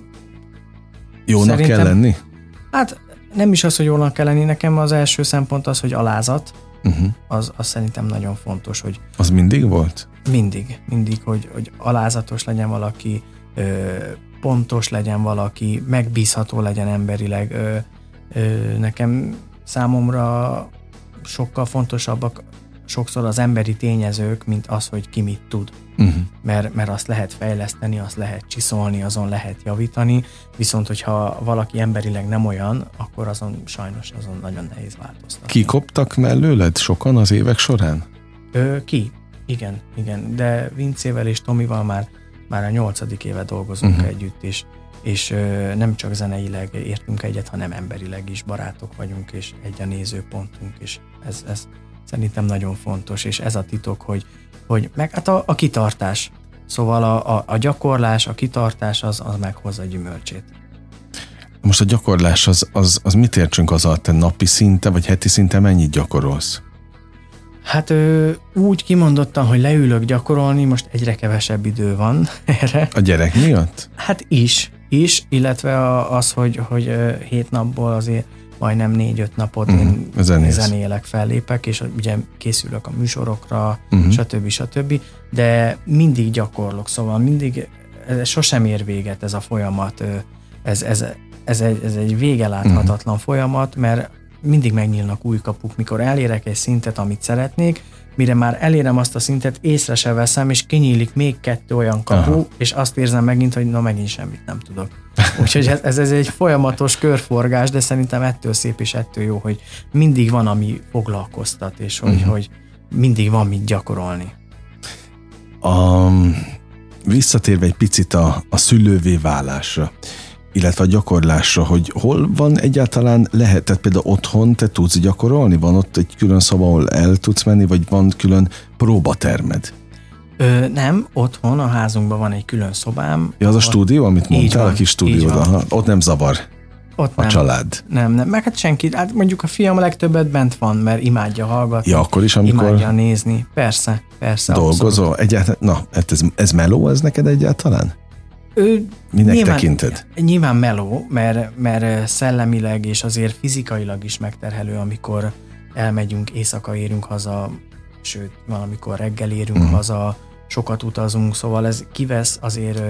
Jónak Szerintem- kell lenni? hát nem is az, hogy jólnak kell lenni, nekem az első szempont az, hogy alázat. Uh-huh. Az, az szerintem nagyon fontos, hogy Az mindig volt? mindig, mindig, hogy, hogy alázatos legyen valaki, ö, pontos legyen valaki, megbízható legyen emberileg. Ö, ö, nekem számomra sokkal fontosabbak sokszor az emberi tényezők, mint az, hogy ki mit tud. Uh-huh. mert, mert azt lehet fejleszteni, azt lehet csiszolni, azon lehet javítani, viszont hogyha valaki emberileg nem olyan, akkor azon sajnos azon nagyon nehéz változtatni. Kikoptak mellőled sokan az évek során? Ö, ki? Igen, igen, de Vincével és Tomival már, már a nyolcadik éve dolgozunk uh-huh. együtt, és, és ö, nem csak zeneileg értünk egyet, hanem emberileg is barátok vagyunk, és egy a nézőpontunk, és ez, ez szerintem nagyon fontos, és ez a titok, hogy, hogy meg hát a, a kitartás. Szóval a, a, a gyakorlás, a kitartás az, az meghozza a gyümölcsét. Most a gyakorlás az, az, az mit értsünk az alatt? Te napi szinte vagy heti szinte mennyit gyakorolsz? Hát ő, úgy kimondottan, hogy leülök gyakorolni, most egyre kevesebb idő van erre. A gyerek miatt? Hát is, is, illetve az, hogy, hogy hét napból azért majdnem négy-öt napot mm, én zenész. zenélek, fellépek, és ugye készülök a műsorokra, mm-hmm. stb. stb. De mindig gyakorlok, szóval mindig, ez sosem ér véget ez a folyamat, ez, ez, ez egy, ez egy végeláthatatlan mm. folyamat, mert mindig megnyílnak új kapuk, mikor elérek egy szintet, amit szeretnék, mire már elérem azt a szintet, észre se veszem, és kinyílik még kettő olyan kapu, Aha. és azt érzem megint, hogy na megint semmit nem tudok. Úgyhogy ez, ez, ez egy folyamatos körforgás, de szerintem ettől szép és ettől jó, hogy mindig van, ami foglalkoztat, és hogy, uh-huh. hogy mindig van mit gyakorolni. A, visszatérve egy picit a, a szülővé válásra illetve a gyakorlásra, hogy hol van egyáltalán lehet, tehát például otthon te tudsz gyakorolni? Van ott egy külön szoba, ahol el tudsz menni, vagy van külön próbatermed? Ö, nem, otthon a házunkban van egy külön szobám. Ja, az a stúdió, amit mondtál, van, a kis stúdió, ott nem zavar ott a nem, család. Nem, nem, meg hát senki, hát mondjuk a fiam a legtöbbet bent van, mert imádja hallgatni. Ja, akkor is, amikor... Imádja nézni, persze, persze. Dolgozol, egyáltalán, na, hát ez, ez meló ez neked egyáltalán? Ő Minek nyilván, tekinted? Nyilván meló, mert, mert szellemileg és azért fizikailag is megterhelő, amikor elmegyünk, éjszaka érünk haza, sőt, valamikor reggel érünk uh-huh. haza, sokat utazunk, szóval ez kivesz azért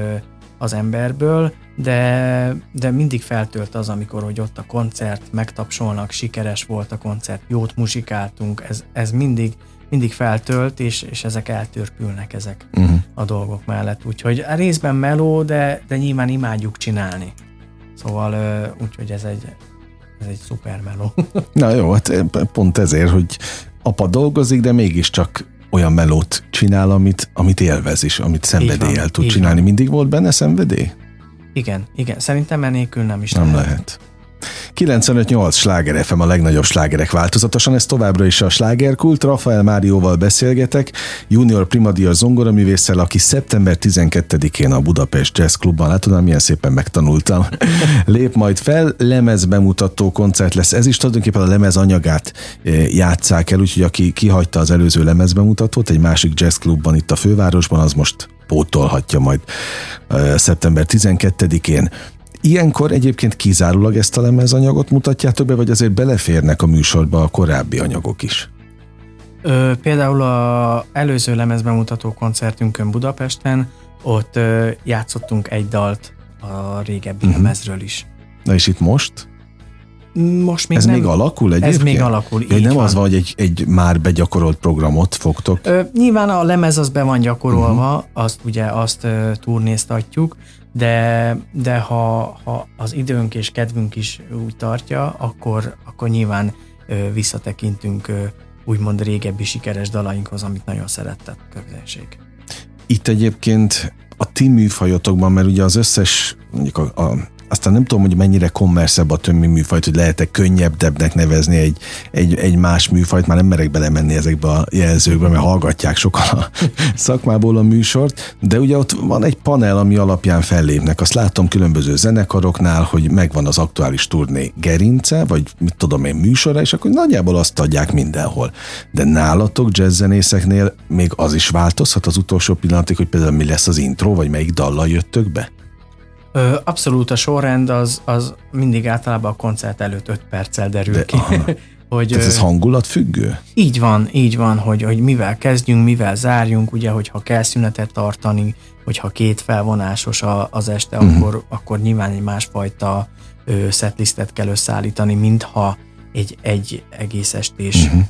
az emberből, de, de mindig feltölt az, amikor hogy ott a koncert, megtapsolnak, sikeres volt a koncert, jót muzsikáltunk, ez, ez mindig, mindig feltölt, és, és ezek eltörpülnek ezek uh-huh. a dolgok mellett. Úgyhogy a részben meló, de, de nyilván imádjuk csinálni. Szóval úgyhogy ez egy, ez egy szuper meló. Na jó, hát pont ezért, hogy apa dolgozik, de mégiscsak olyan melót csinál, amit, amit élvez is, amit szenvedéllyel tud csinálni. Van. Mindig volt benne szenvedély? Igen, igen. Szerintem enélkül nem is nem lehet. lehet. 95-8 sláger FM a legnagyobb slágerek változatosan, ez továbbra is a slágerkult. Rafael Márióval beszélgetek, junior primadia zongoraművésszel, aki szeptember 12-én a Budapest Jazz Clubban, látod, milyen szépen megtanultam, lép majd fel, lemez bemutató koncert lesz. Ez is tulajdonképpen a lemez anyagát eh, játszák el, úgyhogy aki kihagyta az előző lemez bemutatót egy másik jazz klubban itt a fővárosban, az most pótolhatja majd uh, szeptember 12-én. Ilyenkor egyébként kizárólag ezt a lemezanyagot mutatjátok be, vagy azért beleférnek a műsorba a korábbi anyagok is? Ö, például a előző lemezbemutató koncertünkön Budapesten, ott ö, játszottunk egy dalt a régebbi uh-huh. lemezről is. Na és itt most? Most még Ez nem, még alakul egyébként? Ez még alakul, ja, Nem van. az van, hogy egy, egy már begyakorolt programot fogtok? Ö, nyilván a lemez az be van gyakorolva, uh-huh. azt ugye azt ö, turnéztatjuk, de, de ha, ha az időnk és kedvünk is úgy tartja, akkor, akkor nyilván ö, visszatekintünk ö, úgymond régebbi sikeres dalainkhoz, amit nagyon szeretett a közönség. Itt egyébként a ti műfajotokban, mert ugye az összes mondjuk a, a aztán nem tudom, hogy mennyire kommerszebb a többi műfajt, hogy lehet-e könnyebbebbnek nevezni egy, egy, egy más műfajt, már nem merek belemenni ezekbe a jelzőkbe, mert hallgatják sokan a szakmából a műsort, de ugye ott van egy panel, ami alapján fellépnek. Azt látom különböző zenekaroknál, hogy megvan az aktuális turné gerince, vagy mit tudom én műsora, és akkor nagyjából azt adják mindenhol. De nálatok jazzzenészeknél még az is változhat az utolsó pillanatig, hogy például mi lesz az intro, vagy melyik dallal jöttök be? Ö, abszolút a sorrend az, az mindig általában a koncert előtt 5 perccel derül De, ki. hogy, Tehát ez hangulat függő? Így van, így van, hogy, hogy mivel kezdjünk, mivel zárjunk, ugye, hogyha kell szünetet tartani, hogyha két felvonásos a, az este, uh-huh. akkor, akkor nyilván egy másfajta setlistet kell összeállítani, mintha egy, egy egész estés, uh-huh.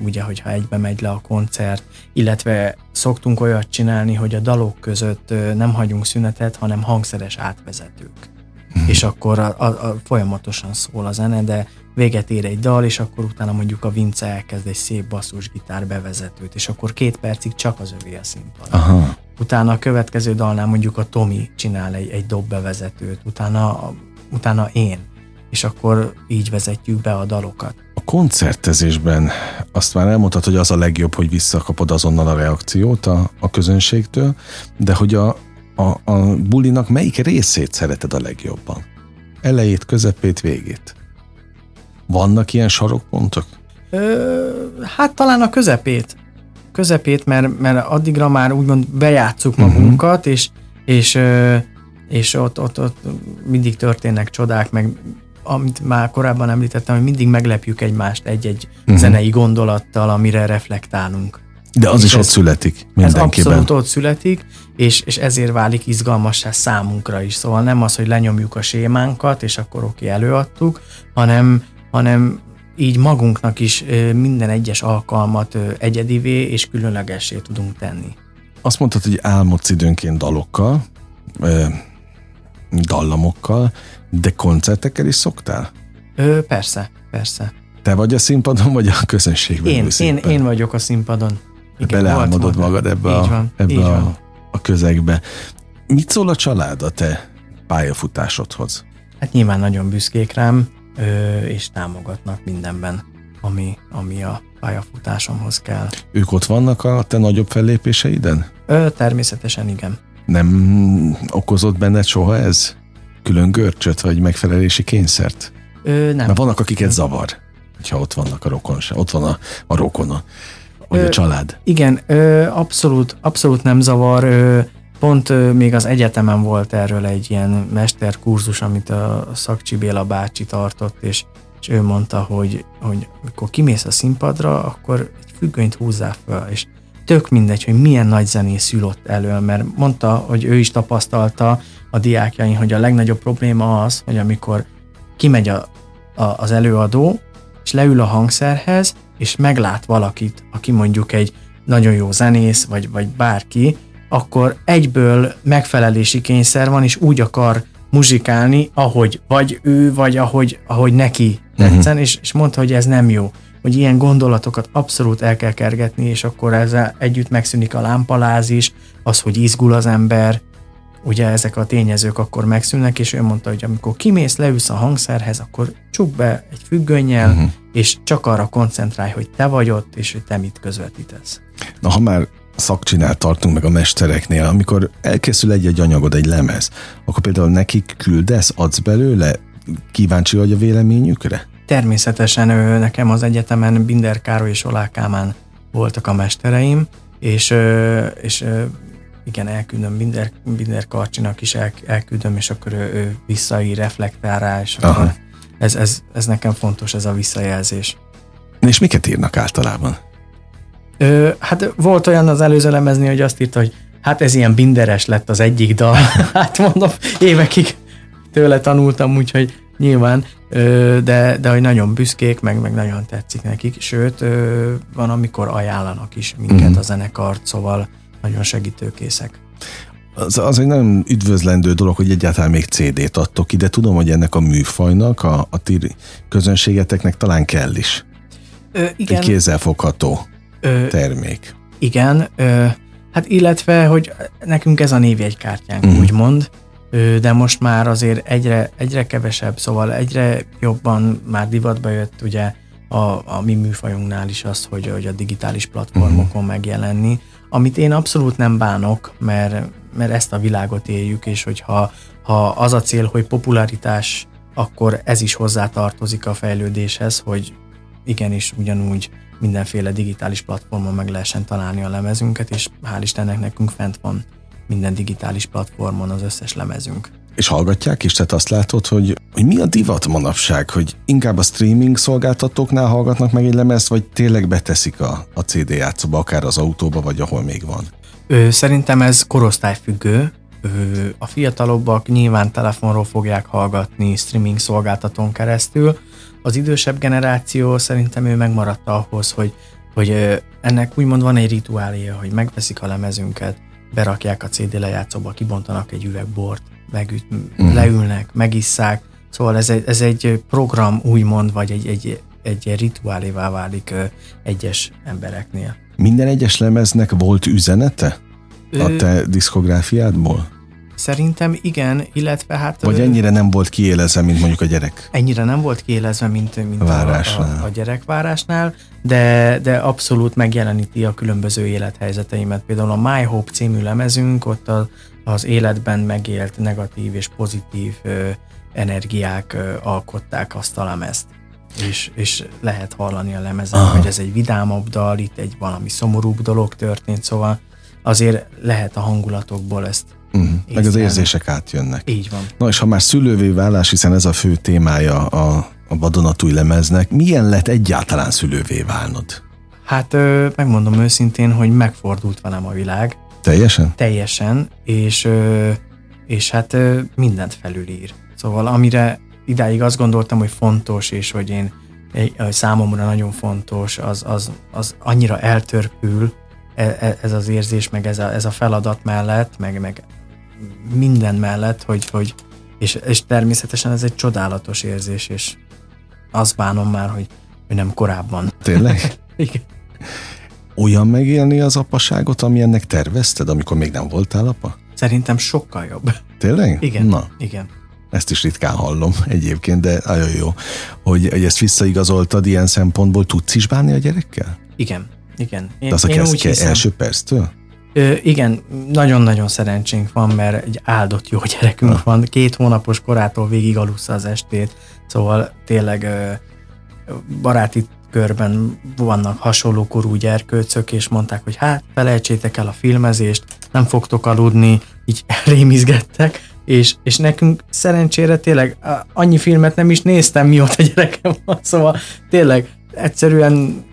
ugye, hogyha egybe megy le a koncert, illetve szoktunk olyat csinálni, hogy a dalok között nem hagyunk szünetet, hanem hangszeres átvezetők. Uh-huh. És akkor a, a, a, folyamatosan szól a zene, de véget ér egy dal, és akkor utána mondjuk a Vince elkezd egy szép basszusgitár bevezetőt, és akkor két percig csak az övé a színpad. Aha. Utána a következő dalnál mondjuk a Tomi csinál egy, egy dob bevezetőt, utána, utána én és akkor így vezetjük be a dalokat. A koncertezésben azt már elmondtad, hogy az a legjobb, hogy visszakapod azonnal a reakciót a, a közönségtől, de hogy a, a, a bulinak melyik részét szereted a legjobban? Elejét, közepét, végét? Vannak ilyen sarokpontok? Ö, hát talán a közepét. Közepét, mert, mert addigra már úgymond bejátszuk magunkat, uh-huh. és, és, és ott, ott, ott mindig történnek csodák, meg amit már korábban említettem, hogy mindig meglepjük egymást egy-egy uh-huh. zenei gondolattal, amire reflektálunk. De az és is ez, ott születik mindenkiben. Ez abszolút ott születik, és, és ezért válik izgalmassá számunkra is. Szóval nem az, hogy lenyomjuk a sémánkat, és akkor oké, előadtuk, hanem, hanem így magunknak is minden egyes alkalmat egyedivé és különlegessé tudunk tenni. Azt mondtad, hogy álmodsz időnként dalokkal, dallamokkal, de koncertekkel is szoktál? Ö, persze, persze. Te vagy a színpadon, vagy a közönségben? Én, én, én vagyok a színpadon. Igen, Beleálmodod magad ebbe, a, van, ebbe a, a közegbe. Mit szól a család a te pályafutásodhoz? Hát nyilván nagyon büszkék rám, és támogatnak mindenben, ami, ami a pályafutásomhoz kell. Ők ott vannak a te nagyobb fellépéseiden? Ö, természetesen igen. Nem okozott benned soha ez? Külön görcsöt, vagy megfelelési kényszert? Ö, nem. Mert vannak, akiket zavar, ha ott vannak a rokon, ott van a, a rokona, vagy ö, a család. Igen, ö, abszolút, abszolút nem zavar. Ö, Pont ö, még az egyetemen volt erről egy ilyen mesterkurzus, amit a Szakcsi Béla bácsi tartott, és, és ő mondta, hogy, hogy mikor kimész a színpadra, akkor egy függönyt húzzál fel, és tök mindegy, hogy milyen nagy zenész ül ott elő, mert mondta, hogy ő is tapasztalta a diákjain, hogy a legnagyobb probléma az, hogy amikor kimegy a, a, az előadó, és leül a hangszerhez, és meglát valakit, aki mondjuk egy nagyon jó zenész, vagy, vagy bárki, akkor egyből megfelelési kényszer van, és úgy akar muzsikálni, ahogy vagy ő, vagy ahogy, ahogy neki tetszen, uh-huh. és, és mondta, hogy ez nem jó hogy ilyen gondolatokat abszolút el kell kergetni, és akkor ezzel együtt megszűnik a lámpaláz is, az, hogy izgul az ember, ugye ezek a tényezők akkor megszűnnek, és ő mondta, hogy amikor kimész, leülsz a hangszerhez, akkor csuk be egy függönnyel, uh-huh. és csak arra koncentrálj, hogy te vagy ott, és hogy te mit közvetítesz. Na, ha már szakcsinál tartunk meg a mestereknél, amikor elkészül egy-egy anyagod, egy lemez, akkor például nekik küldesz, adsz belőle, kíváncsi vagy a véleményükre? Természetesen ő, nekem az egyetemen Binder Károly és Olá Kálmán voltak a mestereim, és, és igen, elküldöm Binder, Binder Karcsinak is el, elküldöm, és akkor ő, ő visszaír, reflektál rá, és akkor ez, ez, ez nekem fontos, ez a visszajelzés. És miket írnak általában? Ö, hát volt olyan az előző lemezni, hogy azt írta, hogy hát ez ilyen binderes lett az egyik dal. hát mondom, évekig tőle tanultam, úgyhogy nyilván, de, de hogy nagyon büszkék, meg, meg nagyon tetszik nekik, sőt, van, amikor ajánlanak is minket mm. a zenekart, szóval nagyon segítőkészek. Az, az egy nagyon üdvözlendő dolog, hogy egyáltalán még CD-t adtok ki, de tudom, hogy ennek a műfajnak, a, a ti közönségeteknek talán kell is. Ö, igen. Egy kézzelfogható ö, termék. Igen, ö, hát illetve, hogy nekünk ez a névjegykártyánk, mm. úgymond, ö, de most már azért egyre, egyre kevesebb, szóval egyre jobban már divatba jött ugye a, a mi műfajunknál is az, hogy, hogy a digitális platformokon mm. megjelenni, amit én abszolút nem bánok, mert, mert ezt a világot éljük, és hogyha ha az a cél, hogy popularitás, akkor ez is hozzátartozik a fejlődéshez, hogy igenis ugyanúgy mindenféle digitális platformon meg lehessen találni a lemezünket, és hál' Istennek nekünk fent van minden digitális platformon az összes lemezünk. És hallgatják is, tehát azt látod, hogy, hogy mi a divat manapság, hogy inkább a streaming szolgáltatóknál hallgatnak meg egy lemezt, vagy tényleg beteszik a, a CD játszóba, akár az autóba, vagy ahol még van? Ö, szerintem ez korosztályfüggő. A fiatalobbak nyilván telefonról fogják hallgatni streaming szolgáltatón keresztül, az idősebb generáció szerintem ő megmaradt ahhoz, hogy, hogy ennek úgymond van egy rituáléja, hogy megveszik a lemezünket, berakják a CD lejátszóba, kibontanak egy üveg bort, megüt, uh-huh. leülnek, megisszák, szóval ez egy, ez egy program úgymond, vagy egy, egy, egy rituálévá válik egyes embereknél. Minden egyes lemeznek volt üzenete? A te diszkográfiádból? Szerintem igen, illetve hát... Vagy ennyire nem volt kiélezve, mint mondjuk a gyerek? Ennyire nem volt kiélezve, mint, mint a, a, a gyerekvárásnál, de, de abszolút megjeleníti a különböző élethelyzeteimet. Például a My Hope című lemezünk, ott a, az életben megélt negatív és pozitív ö, energiák ö, alkották azt a lemezt. És, és lehet hallani a lemezen, Aha. hogy ez egy vidámabb dal, itt egy valami szomorúbb dolog történt, szóval azért lehet a hangulatokból ezt Uh-huh. Meg az érzések átjönnek. Így van. Na és ha már szülővé válás, hiszen ez a fő témája a, a vadonatúj lemeznek, milyen lett egyáltalán szülővé válnod? Hát ö, megmondom őszintén, hogy megfordult velem a világ. Teljesen? Teljesen, és, ö, és hát ö, mindent felülír. Szóval amire idáig azt gondoltam, hogy fontos, és hogy én számomra nagyon fontos, az, az, az annyira eltörpül e, e, ez az érzés, meg ez a, ez a feladat mellett, meg, meg minden mellett, hogy, hogy és, és természetesen ez egy csodálatos érzés, és azt bánom már, hogy, hogy nem korábban. Tényleg? Igen. Olyan megélni az apaságot, ami ennek tervezted, amikor még nem voltál apa? Szerintem sokkal jobb. Tényleg? Igen. Na. Igen. Ezt is ritkán hallom egyébként, de nagyon jó, hogy, hogy ezt visszaigazoltad ilyen szempontból. Tudsz is bánni a gyerekkel? Igen. Igen. Én, de az a kezd első perctől? Ö, igen, nagyon-nagyon szerencsénk van, mert egy áldott jó gyerekünk van. Két hónapos korától végig alussza az estét, szóval tényleg ö, baráti körben vannak hasonló korú gyerkőcök, és mondták, hogy hát felejtsétek el a filmezést, nem fogtok aludni, így rémizgettek, és, és nekünk szerencsére tényleg annyi filmet nem is néztem, mióta gyerekem van, szóval tényleg egyszerűen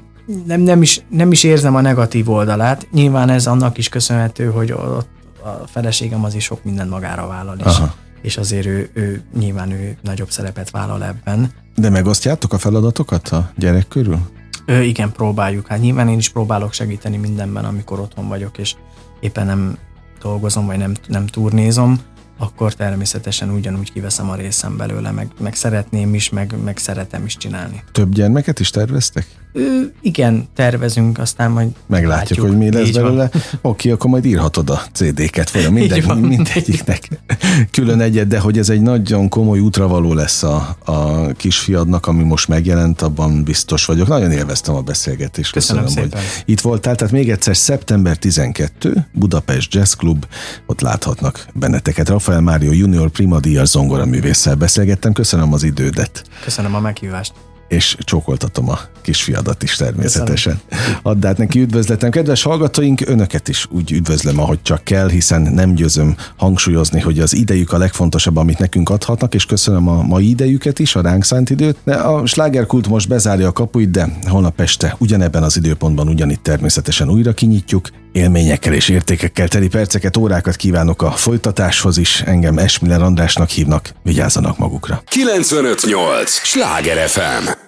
nem, nem, is, nem is érzem a negatív oldalát. Nyilván ez annak is köszönhető, hogy ott a feleségem az is sok mindent magára vállal, és, és azért ő, ő nyilván ő nagyobb szerepet vállal ebben. De megosztjátok a feladatokat a gyerek körül? Ö, igen, próbáljuk. Hát nyilván én is próbálok segíteni mindenben, amikor otthon vagyok, és éppen nem dolgozom, vagy nem, nem turnézom akkor természetesen ugyanúgy kiveszem a részem belőle, meg, meg szeretném is, meg, meg szeretem is csinálni. Több gyermeket is terveztek? Igen, tervezünk, aztán majd Meglátjuk, látjuk. hogy mi lesz Így belőle. Oké, akkor majd írhatod a CD-ket, vagy mindegy, van, mindegyiknek külön egyet, de hogy ez egy nagyon komoly útravaló lesz a, a kisfiadnak, ami most megjelent, abban biztos vagyok. Nagyon élveztem a beszélgetést. Köszönöm, Köszönöm hogy itt voltál. Tehát még egyszer szeptember 12, Budapest Jazz Club, ott láthatnak benneteket. Rafael Mário Junior Prima Díjas zongoraművésszel beszélgettem. Köszönöm az idődet. Köszönöm a meghívást és csókoltatom a kisfiadat is természetesen. Add át neki üdvözletem. Kedves hallgatóink, önöket is úgy üdvözlöm, ahogy csak kell, hiszen nem győzöm hangsúlyozni, hogy az idejük a legfontosabb, amit nekünk adhatnak, és köszönöm a mai idejüket is, a ránk szánt időt. De a slágerkult most bezárja a kapuit, de holnap este ugyanebben az időpontban ugyanitt természetesen újra kinyitjuk. Élményekkel és értékekkel teli perceket, órákat kívánok a folytatáshoz is. Engem Esmiller Andrásnak hívnak, vigyázzanak magukra. 958! Sláger FM!